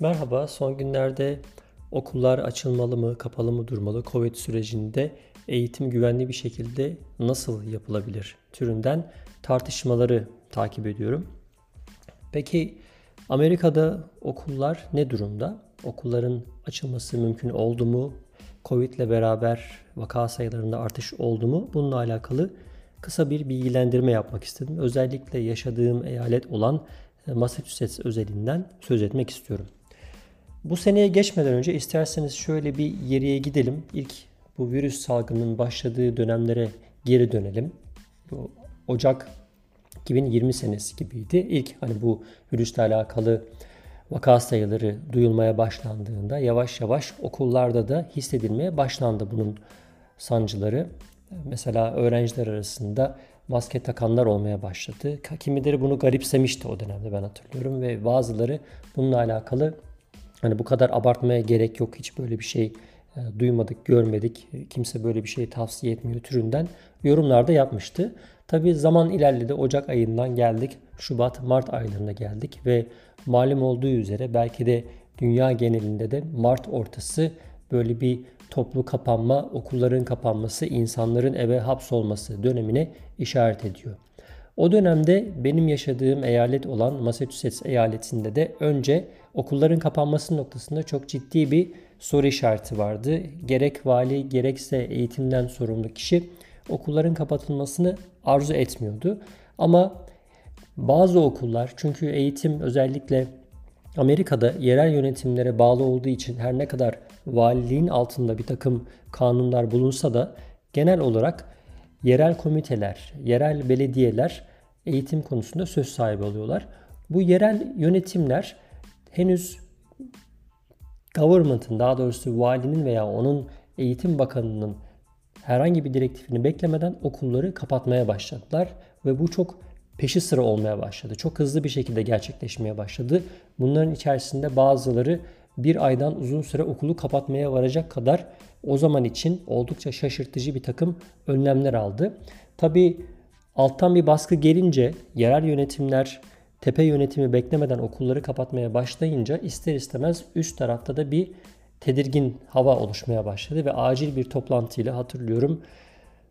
Merhaba, son günlerde okullar açılmalı mı, kapalı mı durmalı, Covid sürecinde eğitim güvenli bir şekilde nasıl yapılabilir türünden tartışmaları takip ediyorum. Peki Amerika'da okullar ne durumda? Okulların açılması mümkün oldu mu? Covid ile beraber vaka sayılarında artış oldu mu? Bununla alakalı kısa bir bilgilendirme yapmak istedim. Özellikle yaşadığım eyalet olan Massachusetts özelinden söz etmek istiyorum. Bu seneye geçmeden önce isterseniz şöyle bir geriye gidelim. İlk bu virüs salgının başladığı dönemlere geri dönelim. Bu Ocak 2020 senesi gibiydi. İlk hani bu virüsle alakalı vaka sayıları duyulmaya başlandığında yavaş yavaş okullarda da hissedilmeye başlandı bunun sancıları. Mesela öğrenciler arasında maske takanlar olmaya başladı. Kimileri bunu garipsemişti o dönemde ben hatırlıyorum ve bazıları bununla alakalı Hani bu kadar abartmaya gerek yok. Hiç böyle bir şey e, duymadık, görmedik. Kimse böyle bir şeyi tavsiye etmiyor türünden yorumlarda yapmıştı. Tabi zaman ilerledi. Ocak ayından geldik. Şubat, Mart aylarına geldik ve malum olduğu üzere belki de dünya genelinde de Mart ortası böyle bir toplu kapanma, okulların kapanması, insanların eve hapsolması dönemine işaret ediyor. O dönemde benim yaşadığım eyalet olan Massachusetts eyaletinde de önce okulların kapanması noktasında çok ciddi bir soru işareti vardı. Gerek vali gerekse eğitimden sorumlu kişi okulların kapatılmasını arzu etmiyordu. Ama bazı okullar çünkü eğitim özellikle Amerika'da yerel yönetimlere bağlı olduğu için her ne kadar valiliğin altında bir takım kanunlar bulunsa da genel olarak yerel komiteler, yerel belediyeler eğitim konusunda söz sahibi oluyorlar. Bu yerel yönetimler henüz government'ın daha doğrusu valinin veya onun eğitim bakanının herhangi bir direktifini beklemeden okulları kapatmaya başladılar ve bu çok peşi sıra olmaya başladı. Çok hızlı bir şekilde gerçekleşmeye başladı. Bunların içerisinde bazıları bir aydan uzun süre okulu kapatmaya varacak kadar o zaman için oldukça şaşırtıcı bir takım önlemler aldı. Tabi alttan bir baskı gelince yerel yönetimler tepe yönetimi beklemeden okulları kapatmaya başlayınca ister istemez üst tarafta da bir tedirgin hava oluşmaya başladı ve acil bir toplantıyla hatırlıyorum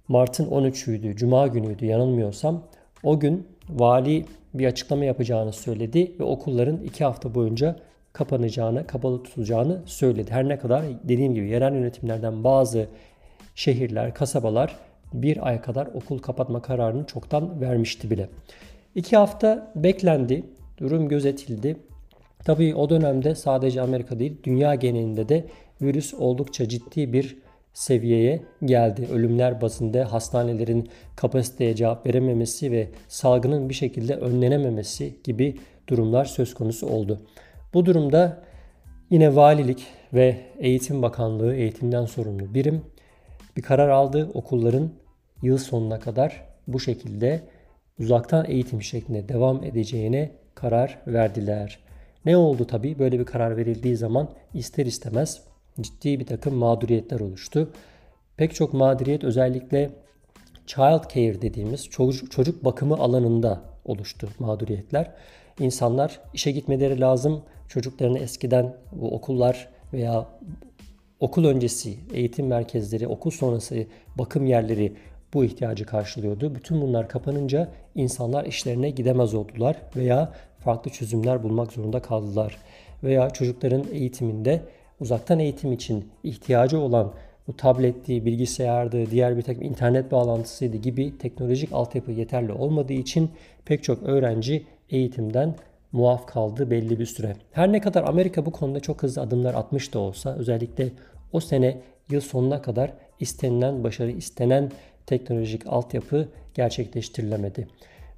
Mart'ın 13'üydü, Cuma günüydü yanılmıyorsam. O gün vali bir açıklama yapacağını söyledi ve okulların iki hafta boyunca kapanacağını, kapalı tutulacağını söyledi. Her ne kadar dediğim gibi yerel yönetimlerden bazı şehirler, kasabalar bir ay kadar okul kapatma kararını çoktan vermişti bile. İki hafta beklendi, durum gözetildi. Tabii o dönemde sadece Amerika değil, dünya genelinde de virüs oldukça ciddi bir seviyeye geldi. Ölümler bazında hastanelerin kapasiteye cevap verememesi ve salgının bir şekilde önlenememesi gibi durumlar söz konusu oldu. Bu durumda yine valilik ve Eğitim Bakanlığı eğitimden sorumlu birim bir karar aldı. Okulların yıl sonuna kadar bu şekilde uzaktan eğitim şeklinde devam edeceğine karar verdiler. Ne oldu tabi böyle bir karar verildiği zaman ister istemez ciddi bir takım mağduriyetler oluştu. Pek çok mağduriyet özellikle child care dediğimiz çocuk, bakımı alanında oluştu mağduriyetler. İnsanlar işe gitmeleri lazım. Çocuklarını eskiden bu okullar veya okul öncesi eğitim merkezleri, okul sonrası bakım yerleri bu ihtiyacı karşılıyordu. Bütün bunlar kapanınca insanlar işlerine gidemez oldular veya farklı çözümler bulmak zorunda kaldılar. Veya çocukların eğitiminde uzaktan eğitim için ihtiyacı olan bu tabletti, bilgisayardı, diğer bir takım internet bağlantısıydı gibi teknolojik altyapı yeterli olmadığı için pek çok öğrenci eğitimden muaf kaldı belli bir süre. Her ne kadar Amerika bu konuda çok hızlı adımlar atmış da olsa özellikle o sene yıl sonuna kadar istenilen başarı, istenen teknolojik altyapı gerçekleştirilemedi.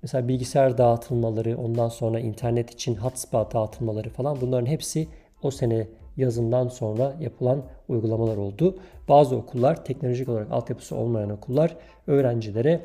Mesela bilgisayar dağıtılmaları, ondan sonra internet için hotspot dağıtılmaları falan bunların hepsi o sene yazından sonra yapılan uygulamalar oldu. Bazı okullar teknolojik olarak altyapısı olmayan okullar öğrencilere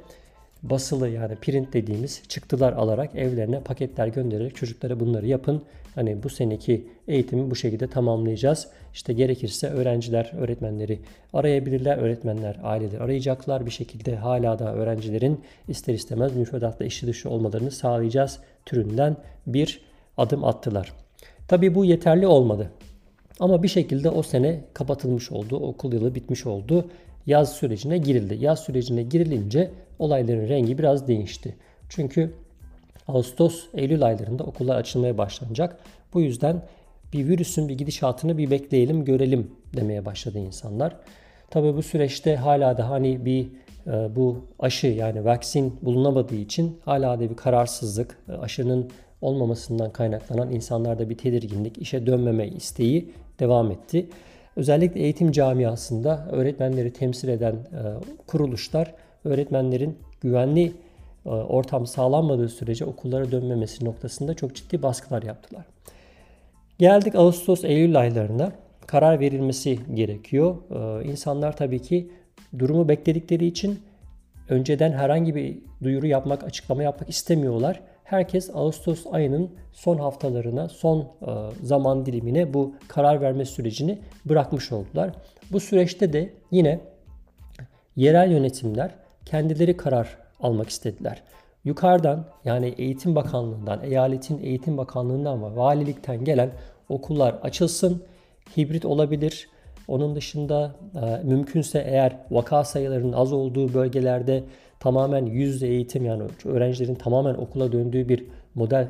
basılı yani print dediğimiz çıktılar alarak evlerine paketler göndererek çocuklara bunları yapın. Hani bu seneki eğitimi bu şekilde tamamlayacağız. İşte gerekirse öğrenciler, öğretmenleri arayabilirler. Öğretmenler aileleri arayacaklar. Bir şekilde hala da öğrencilerin ister istemez müfredatla işi dışı olmalarını sağlayacağız türünden bir adım attılar. Tabii bu yeterli olmadı. Ama bir şekilde o sene kapatılmış oldu. Okul yılı bitmiş oldu. Yaz sürecine girildi. Yaz sürecine girilince olayların rengi biraz değişti. Çünkü Ağustos, Eylül aylarında okullar açılmaya başlanacak. Bu yüzden bir virüsün bir gidişatını bir bekleyelim, görelim demeye başladı insanlar. Tabi bu süreçte hala da hani bir e, bu aşı yani vaksin bulunamadığı için hala da bir kararsızlık, e, aşının olmamasından kaynaklanan insanlarda bir tedirginlik, işe dönmeme isteği devam etti. Özellikle eğitim camiasında öğretmenleri temsil eden e, kuruluşlar öğretmenlerin güvenli e, ortam sağlanmadığı sürece okullara dönmemesi noktasında çok ciddi baskılar yaptılar. Geldik Ağustos-Eylül aylarına karar verilmesi gerekiyor. Ee, insanlar tabii ki durumu bekledikleri için önceden herhangi bir duyuru yapmak, açıklama yapmak istemiyorlar. Herkes Ağustos ayının son haftalarına, son e, zaman dilimine bu karar verme sürecini bırakmış oldular. Bu süreçte de yine yerel yönetimler kendileri karar almak istediler. Yukarıdan yani Eğitim Bakanlığı'ndan, eyaletin Eğitim Bakanlığı'ndan ve valilikten gelen okullar açılsın, hibrit olabilir. Onun dışında e, mümkünse eğer vaka sayılarının az olduğu bölgelerde tamamen yüz eğitim yani öğrencilerin tamamen okula döndüğü bir model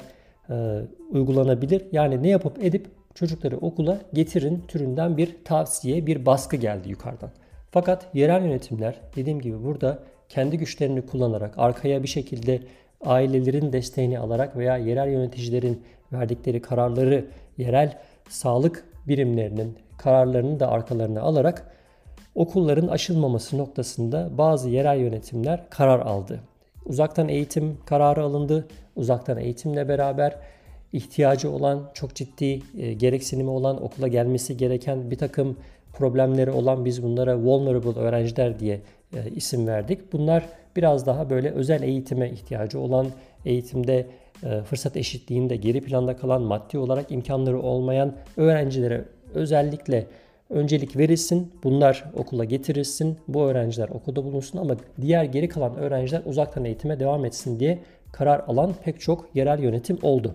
e, uygulanabilir. Yani ne yapıp edip çocukları okula getirin türünden bir tavsiye, bir baskı geldi yukarıdan. Fakat yerel yönetimler dediğim gibi burada kendi güçlerini kullanarak arkaya bir şekilde ailelerin desteğini alarak veya yerel yöneticilerin verdikleri kararları yerel sağlık birimlerinin kararlarını da arkalarına alarak okulların aşılmaması noktasında bazı yerel yönetimler karar aldı. Uzaktan eğitim kararı alındı. Uzaktan eğitimle beraber ihtiyacı olan, çok ciddi e, gereksinimi olan, okula gelmesi gereken bir takım problemleri olan biz bunlara vulnerable öğrenciler diye e, isim verdik. Bunlar biraz daha böyle özel eğitime ihtiyacı olan, eğitimde e, fırsat eşitliğinde geri planda kalan, maddi olarak imkanları olmayan öğrencilere özellikle öncelik verilsin. Bunlar okula getirilsin. Bu öğrenciler okulda bulunsun ama diğer geri kalan öğrenciler uzaktan eğitime devam etsin diye karar alan pek çok yerel yönetim oldu.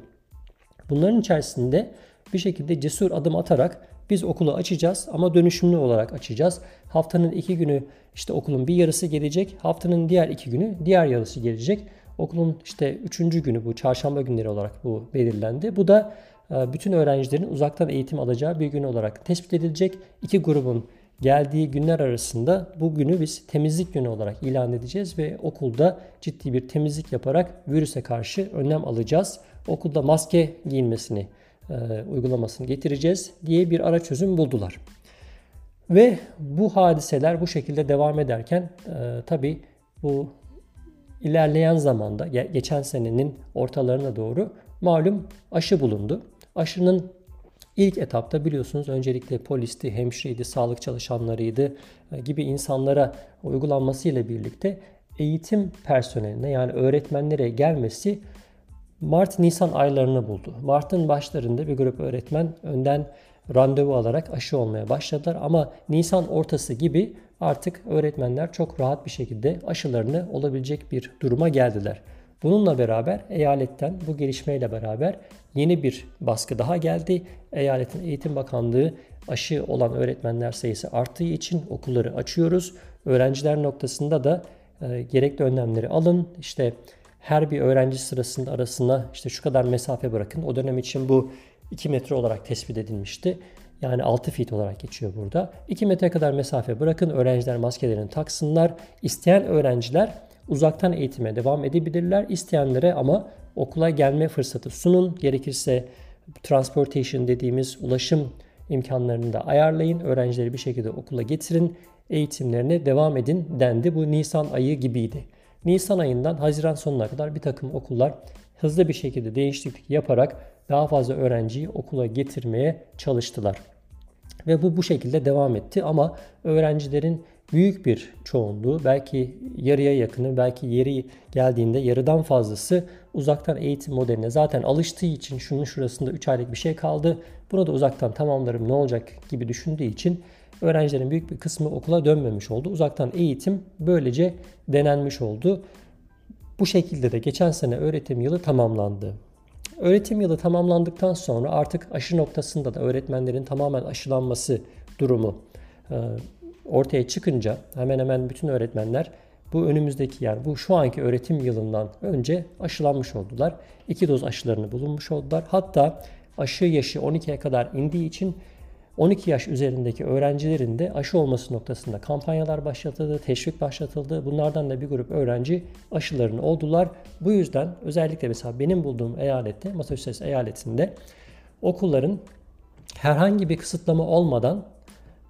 Bunların içerisinde bir şekilde cesur adım atarak biz okulu açacağız ama dönüşümlü olarak açacağız. Haftanın iki günü işte okulun bir yarısı gelecek. Haftanın diğer iki günü diğer yarısı gelecek. Okulun işte üçüncü günü bu çarşamba günleri olarak bu belirlendi. Bu da bütün öğrencilerin uzaktan eğitim alacağı bir gün olarak tespit edilecek. İki grubun geldiği günler arasında bu günü biz temizlik günü olarak ilan edeceğiz ve okulda ciddi bir temizlik yaparak virüse karşı önlem alacağız. Okulda maske giyilmesini e, uygulamasını getireceğiz diye bir ara çözüm buldular. Ve bu hadiseler bu şekilde devam ederken e, tabi bu ilerleyen zamanda geçen senenin ortalarına doğru malum aşı bulundu. Aşının ilk etapta biliyorsunuz öncelikle polisti, hemşireydi, sağlık çalışanlarıydı e, gibi insanlara uygulanmasıyla birlikte eğitim personeline yani öğretmenlere gelmesi Mart-Nisan aylarını buldu. Mart'ın başlarında bir grup öğretmen önden randevu alarak aşı olmaya başladılar ama Nisan ortası gibi artık öğretmenler çok rahat bir şekilde aşılarını olabilecek bir duruma geldiler. Bununla beraber eyaletten bu gelişmeyle beraber yeni bir baskı daha geldi. Eyaletin Eğitim Bakanlığı aşı olan öğretmenler sayısı arttığı için okulları açıyoruz. Öğrenciler noktasında da e, gerekli önlemleri alın. İşte her bir öğrenci sırasında arasına işte şu kadar mesafe bırakın. O dönem için bu 2 metre olarak tespit edilmişti. Yani 6 feet olarak geçiyor burada. 2 metre kadar mesafe bırakın. Öğrenciler maskelerini taksınlar. İsteyen öğrenciler uzaktan eğitime devam edebilirler. İsteyenlere ama okula gelme fırsatı sunun. Gerekirse transportation dediğimiz ulaşım imkanlarını da ayarlayın. Öğrencileri bir şekilde okula getirin. Eğitimlerine devam edin dendi. Bu Nisan ayı gibiydi. Nisan ayından Haziran sonuna kadar bir takım okullar hızlı bir şekilde değişiklik yaparak daha fazla öğrenciyi okula getirmeye çalıştılar. Ve bu bu şekilde devam etti ama öğrencilerin büyük bir çoğunluğu belki yarıya yakını belki yeri geldiğinde yarıdan fazlası uzaktan eğitim modeline zaten alıştığı için şunun şurasında 3 aylık bir şey kaldı. Bunu da uzaktan tamamlarım ne olacak gibi düşündüğü için öğrencilerin büyük bir kısmı okula dönmemiş oldu. Uzaktan eğitim böylece denenmiş oldu. Bu şekilde de geçen sene öğretim yılı tamamlandı. öğretim yılı tamamlandıktan sonra artık aşı noktasında da öğretmenlerin tamamen aşılanması durumu ortaya çıkınca hemen hemen bütün öğretmenler bu önümüzdeki yani bu şu anki öğretim yılından önce aşılanmış oldular. İki doz aşılarını bulunmuş oldular. Hatta aşı yaşı 12'ye kadar indiği için 12 yaş üzerindeki öğrencilerin de aşı olması noktasında kampanyalar başlatıldı, teşvik başlatıldı. Bunlardan da bir grup öğrenci aşılarını oldular. Bu yüzden özellikle mesela benim bulduğum eyalette, Massachusetts eyaletinde okulların herhangi bir kısıtlama olmadan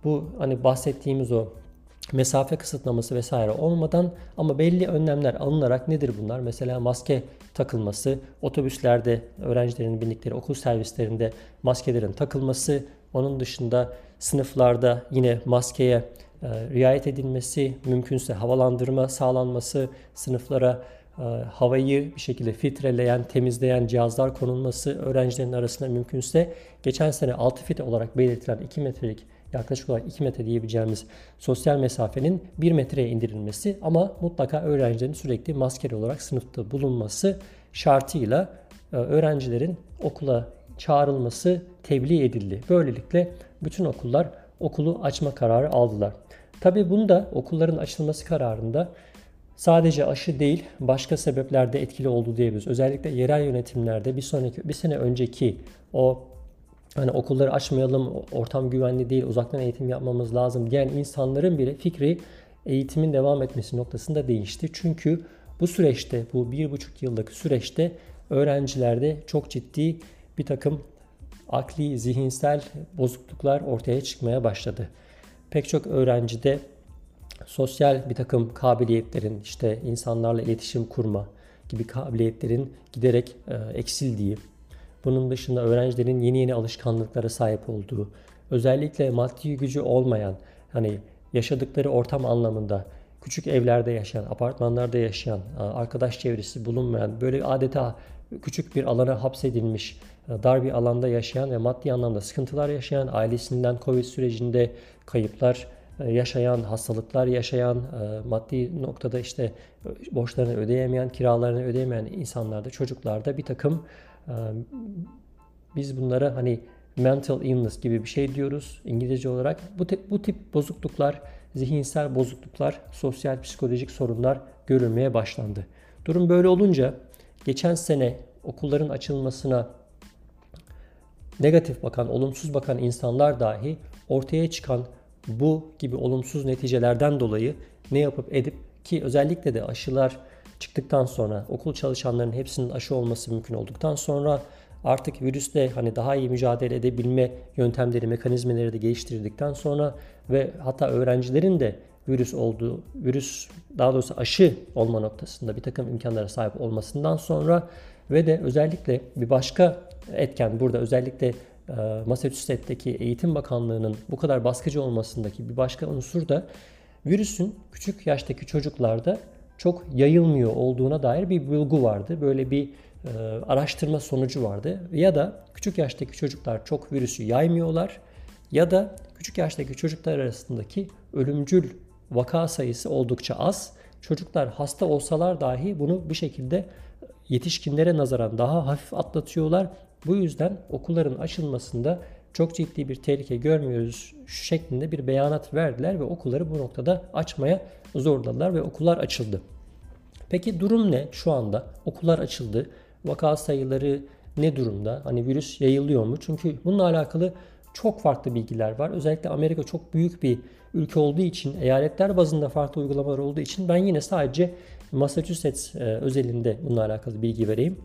bu hani bahsettiğimiz o mesafe kısıtlaması vesaire olmadan ama belli önlemler alınarak nedir bunlar? Mesela maske takılması, otobüslerde öğrencilerin bindikleri okul servislerinde maskelerin takılması, onun dışında sınıflarda yine maskeye e, riayet edilmesi, mümkünse havalandırma sağlanması, sınıflara e, havayı bir şekilde filtreleyen, temizleyen cihazlar konulması, öğrencilerin arasında mümkünse geçen sene 6 fit olarak belirtilen 2 metrelik yaklaşık olarak 2 metre diyebileceğimiz sosyal mesafenin 1 metreye indirilmesi ama mutlaka öğrencilerin sürekli maskeli olarak sınıfta bulunması şartıyla e, öğrencilerin okula çağrılması tebliğ edildi. Böylelikle bütün okullar okulu açma kararı aldılar. Tabi bunda okulların açılması kararında sadece aşı değil başka sebeplerde etkili oldu diyebiliriz. Özellikle yerel yönetimlerde bir sonraki bir sene önceki o hani okulları açmayalım, ortam güvenli değil, uzaktan eğitim yapmamız lazım diyen insanların bile fikri eğitimin devam etmesi noktasında değişti. Çünkü bu süreçte, bu bir buçuk yıllık süreçte öğrencilerde çok ciddi bir takım akli, zihinsel bozukluklar ortaya çıkmaya başladı. Pek çok öğrencide sosyal bir takım kabiliyetlerin, işte insanlarla iletişim kurma gibi kabiliyetlerin giderek e, eksildiği, bunun dışında öğrencilerin yeni yeni alışkanlıklara sahip olduğu, özellikle maddi gücü olmayan, hani yaşadıkları ortam anlamında küçük evlerde yaşayan, apartmanlarda yaşayan, arkadaş çevresi bulunmayan, böyle adeta küçük bir alana hapsedilmiş, dar bir alanda yaşayan ve maddi anlamda sıkıntılar yaşayan, ailesinden Covid sürecinde kayıplar yaşayan, hastalıklar yaşayan, maddi noktada işte borçlarını ödeyemeyen, kiralarını ödeyemeyen insanlarda, çocuklarda bir takım biz bunlara hani mental illness gibi bir şey diyoruz İngilizce olarak. Bu, te, bu tip bozukluklar, zihinsel bozukluklar, sosyal psikolojik sorunlar görülmeye başlandı. Durum böyle olunca geçen sene okulların açılmasına negatif bakan, olumsuz bakan insanlar dahi ortaya çıkan bu gibi olumsuz neticelerden dolayı ne yapıp edip ki özellikle de aşılar çıktıktan sonra okul çalışanlarının hepsinin aşı olması mümkün olduktan sonra artık virüsle hani daha iyi mücadele edebilme yöntemleri, mekanizmaları da geliştirdikten sonra ve hatta öğrencilerin de virüs olduğu, virüs daha doğrusu aşı olma noktasında bir takım imkanlara sahip olmasından sonra ve de özellikle bir başka etken burada özellikle Massachusetts'teki Eğitim Bakanlığı'nın bu kadar baskıcı olmasındaki bir başka unsur da virüsün küçük yaştaki çocuklarda çok yayılmıyor olduğuna dair bir bulgu vardı. Böyle bir e, araştırma sonucu vardı. Ya da küçük yaştaki çocuklar çok virüsü yaymıyorlar ya da küçük yaştaki çocuklar arasındaki ölümcül vaka sayısı oldukça az. Çocuklar hasta olsalar dahi bunu bir şekilde yetişkinlere nazaran daha hafif atlatıyorlar. Bu yüzden okulların açılmasında çok ciddi bir tehlike görmüyoruz şeklinde bir beyanat verdiler ve okulları bu noktada açmaya zorladılar ve okullar açıldı. Peki durum ne şu anda? Okullar açıldı. Vaka sayıları ne durumda? Hani virüs yayılıyor mu? Çünkü bununla alakalı çok farklı bilgiler var. Özellikle Amerika çok büyük bir ülke olduğu için, eyaletler bazında farklı uygulamalar olduğu için ben yine sadece Massachusetts e, özelinde bununla alakalı bilgi vereyim.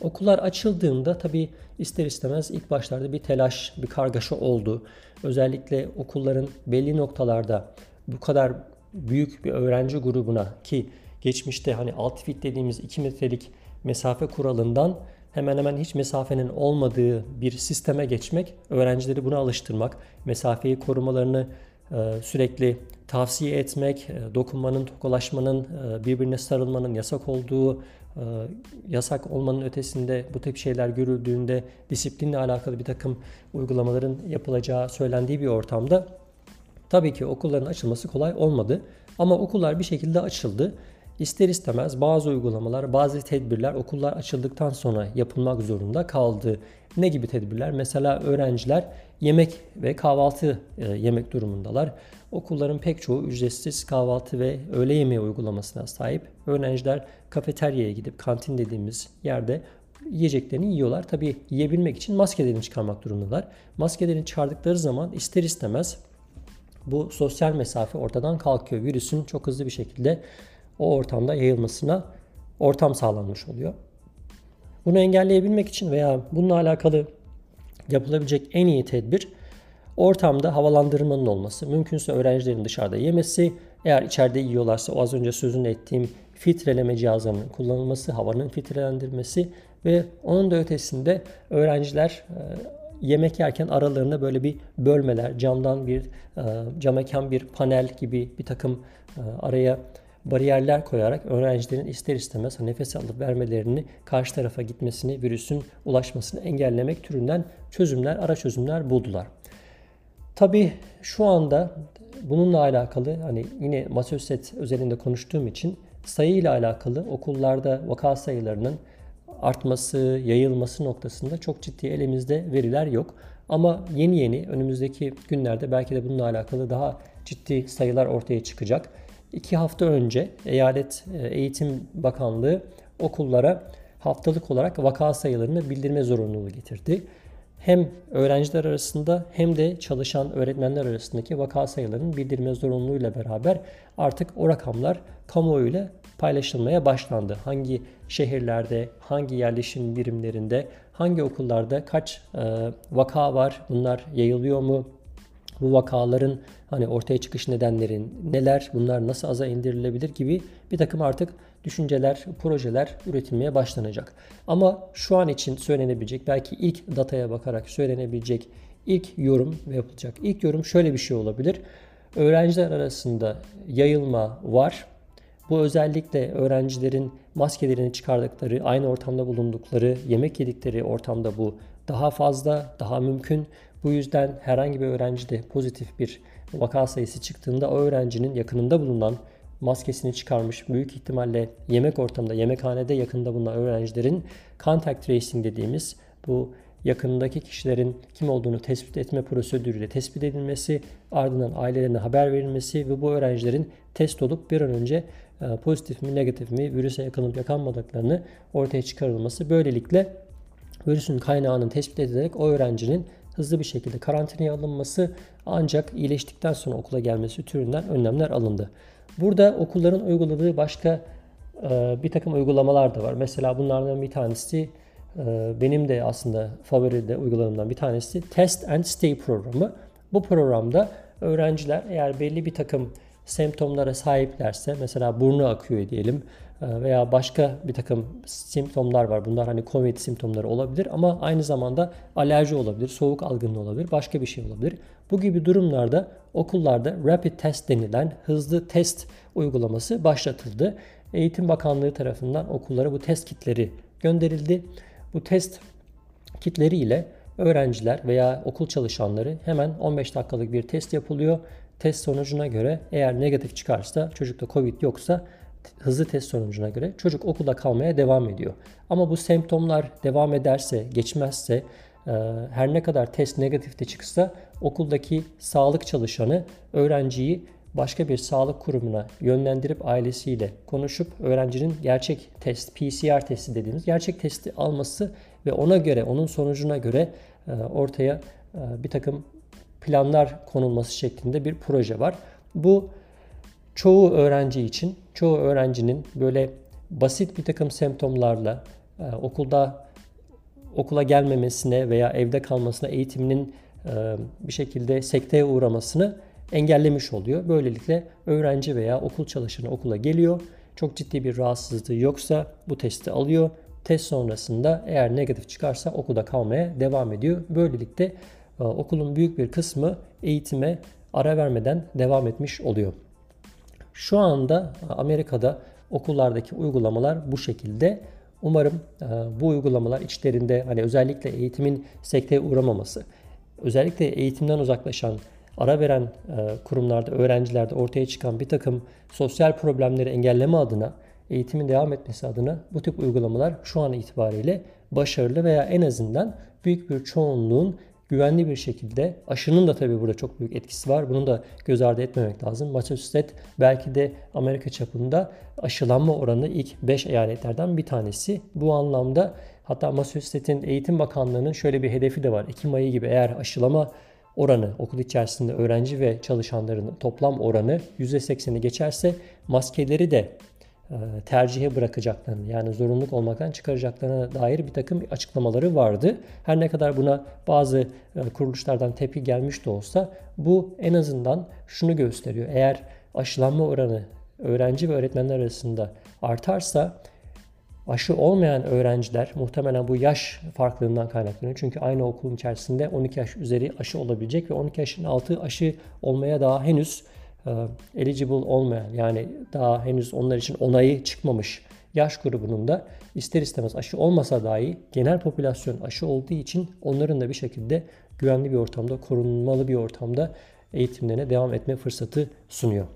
Okullar açıldığında tabi ister istemez ilk başlarda bir telaş, bir kargaşa oldu. Özellikle okulların belli noktalarda bu kadar büyük bir öğrenci grubuna ki geçmişte hani alt fit dediğimiz 2 metrelik mesafe kuralından hemen hemen hiç mesafenin olmadığı bir sisteme geçmek, öğrencileri buna alıştırmak, mesafeyi korumalarını e, sürekli tavsiye etmek, e, dokunmanın, tokalaşmanın, e, birbirine sarılmanın yasak olduğu, yasak olmanın ötesinde bu tip şeyler görüldüğünde disiplinle alakalı bir takım uygulamaların yapılacağı söylendiği bir ortamda tabii ki okulların açılması kolay olmadı. Ama okullar bir şekilde açıldı. ister istemez bazı uygulamalar, bazı tedbirler okullar açıldıktan sonra yapılmak zorunda kaldı. Ne gibi tedbirler? Mesela öğrenciler yemek ve kahvaltı e, yemek durumundalar. Okulların pek çoğu ücretsiz kahvaltı ve öğle yemeği uygulamasına sahip. Öğrenciler kafeteryaya gidip kantin dediğimiz yerde yiyeceklerini yiyorlar. Tabii yiyebilmek için maskelerini çıkarmak durumundalar. Maskelerini çıkardıkları zaman ister istemez bu sosyal mesafe ortadan kalkıyor. Virüsün çok hızlı bir şekilde o ortamda yayılmasına ortam sağlanmış oluyor. Bunu engelleyebilmek için veya bununla alakalı yapılabilecek en iyi tedbir ortamda havalandırmanın olması. Mümkünse öğrencilerin dışarıda yemesi, eğer içeride yiyorlarsa o az önce sözünü ettiğim filtreleme cihazlarının kullanılması, havanın filtrelendirmesi ve onun da ötesinde öğrenciler e, yemek yerken aralarında böyle bir bölmeler, camdan bir e, cam mekan bir panel gibi bir takım e, araya bariyerler koyarak öğrencilerin ister istemez nefes alıp vermelerini, karşı tarafa gitmesini, virüsün ulaşmasını engellemek türünden çözümler, ara çözümler buldular. Tabii şu anda bununla alakalı hani yine Massachusetts özelinde konuştuğum için sayı ile alakalı okullarda vaka sayılarının artması, yayılması noktasında çok ciddi elimizde veriler yok. Ama yeni yeni önümüzdeki günlerde belki de bununla alakalı daha ciddi sayılar ortaya çıkacak. İki hafta önce Eyalet e, Eğitim Bakanlığı okullara haftalık olarak vaka sayılarını bildirme zorunluluğu getirdi. Hem öğrenciler arasında hem de çalışan öğretmenler arasındaki vaka sayılarının bildirme zorunluluğuyla beraber artık o rakamlar kamuoyuyla paylaşılmaya başlandı. Hangi şehirlerde, hangi yerleşim birimlerinde, hangi okullarda kaç e, vaka var, bunlar yayılıyor mu, bu vakaların hani ortaya çıkış nedenleri neler, bunlar nasıl aza indirilebilir gibi bir takım artık düşünceler, projeler üretilmeye başlanacak. Ama şu an için söylenebilecek, belki ilk dataya bakarak söylenebilecek ilk yorum yapılacak. İlk yorum şöyle bir şey olabilir. Öğrenciler arasında yayılma var. Bu özellikle öğrencilerin maskelerini çıkardıkları, aynı ortamda bulundukları, yemek yedikleri ortamda bu daha fazla, daha mümkün. Bu yüzden herhangi bir öğrencide pozitif bir vaka sayısı çıktığında o öğrencinin yakınında bulunan maskesini çıkarmış büyük ihtimalle yemek ortamında, yemekhanede yakında bulunan öğrencilerin contact tracing dediğimiz bu yakınındaki kişilerin kim olduğunu tespit etme prosedürüyle tespit edilmesi, ardından ailelerine haber verilmesi ve bu öğrencilerin test olup bir an önce e, pozitif mi negatif mi virüse yakalanıp yakanmadıklarını ortaya çıkarılması. Böylelikle virüsün kaynağının tespit edilerek o öğrencinin hızlı bir şekilde karantinaya alınması ancak iyileştikten sonra okula gelmesi türünden önlemler alındı. Burada okulların uyguladığı başka e, bir takım uygulamalar da var. Mesela bunlardan bir tanesi e, benim de aslında favori de uygulamamdan bir tanesi Test and Stay programı. Bu programda öğrenciler eğer belli bir takım semptomlara sahiplerse mesela burnu akıyor diyelim veya başka bir takım simptomlar var. Bunlar hani COVID simptomları olabilir ama aynı zamanda alerji olabilir, soğuk algınlığı olabilir, başka bir şey olabilir. Bu gibi durumlarda okullarda rapid test denilen hızlı test uygulaması başlatıldı. Eğitim Bakanlığı tarafından okullara bu test kitleri gönderildi. Bu test kitleri ile öğrenciler veya okul çalışanları hemen 15 dakikalık bir test yapılıyor. Test sonucuna göre eğer negatif çıkarsa çocukta Covid yoksa hızlı test sonucuna göre çocuk okulda kalmaya devam ediyor. Ama bu semptomlar devam ederse, geçmezse, e, her ne kadar test negatif de çıksa okuldaki sağlık çalışanı öğrenciyi başka bir sağlık kurumuna yönlendirip ailesiyle konuşup öğrencinin gerçek test, PCR testi dediğimiz gerçek testi alması ve ona göre, onun sonucuna göre e, ortaya e, bir takım planlar konulması şeklinde bir proje var. Bu çoğu öğrenci için, çoğu öğrencinin böyle basit bir takım semptomlarla e, okulda okula gelmemesine veya evde kalmasına, eğitiminin e, bir şekilde sekteye uğramasını engellemiş oluyor. Böylelikle öğrenci veya okul çalışanı okula geliyor. Çok ciddi bir rahatsızlığı yoksa bu testi alıyor. Test sonrasında eğer negatif çıkarsa okulda kalmaya devam ediyor. Böylelikle e, okulun büyük bir kısmı eğitime ara vermeden devam etmiş oluyor. Şu anda Amerika'da okullardaki uygulamalar bu şekilde. Umarım e, bu uygulamalar içlerinde hani özellikle eğitimin sekteye uğramaması, özellikle eğitimden uzaklaşan, ara veren e, kurumlarda, öğrencilerde ortaya çıkan bir takım sosyal problemleri engelleme adına eğitimin devam etmesi adına bu tip uygulamalar şu an itibariyle başarılı veya en azından büyük bir çoğunluğun güvenli bir şekilde aşının da tabii burada çok büyük etkisi var. Bunu da göz ardı etmemek lazım. Massachusetts belki de Amerika çapında aşılanma oranı ilk 5 eyaletlerden bir tanesi. Bu anlamda hatta Massachusetts'in Eğitim Bakanlığı'nın şöyle bir hedefi de var. Ekim ayı gibi eğer aşılama oranı okul içerisinde öğrenci ve çalışanların toplam oranı %80'i geçerse maskeleri de tercihe bırakacaklarını yani zorunluluk olmaktan çıkaracaklarına dair bir takım açıklamaları vardı. Her ne kadar buna bazı e, kuruluşlardan tepki gelmiş de olsa bu en azından şunu gösteriyor. Eğer aşılanma oranı öğrenci ve öğretmenler arasında artarsa aşı olmayan öğrenciler muhtemelen bu yaş farklılığından kaynaklanıyor. Çünkü aynı okulun içerisinde 12 yaş üzeri aşı olabilecek ve 12 yaşın altı aşı olmaya daha henüz e, eligible olmayan yani daha henüz onlar için onayı çıkmamış yaş grubunun da ister istemez aşı olmasa dahi genel popülasyon aşı olduğu için onların da bir şekilde güvenli bir ortamda, korunmalı bir ortamda eğitimlerine devam etme fırsatı sunuyor.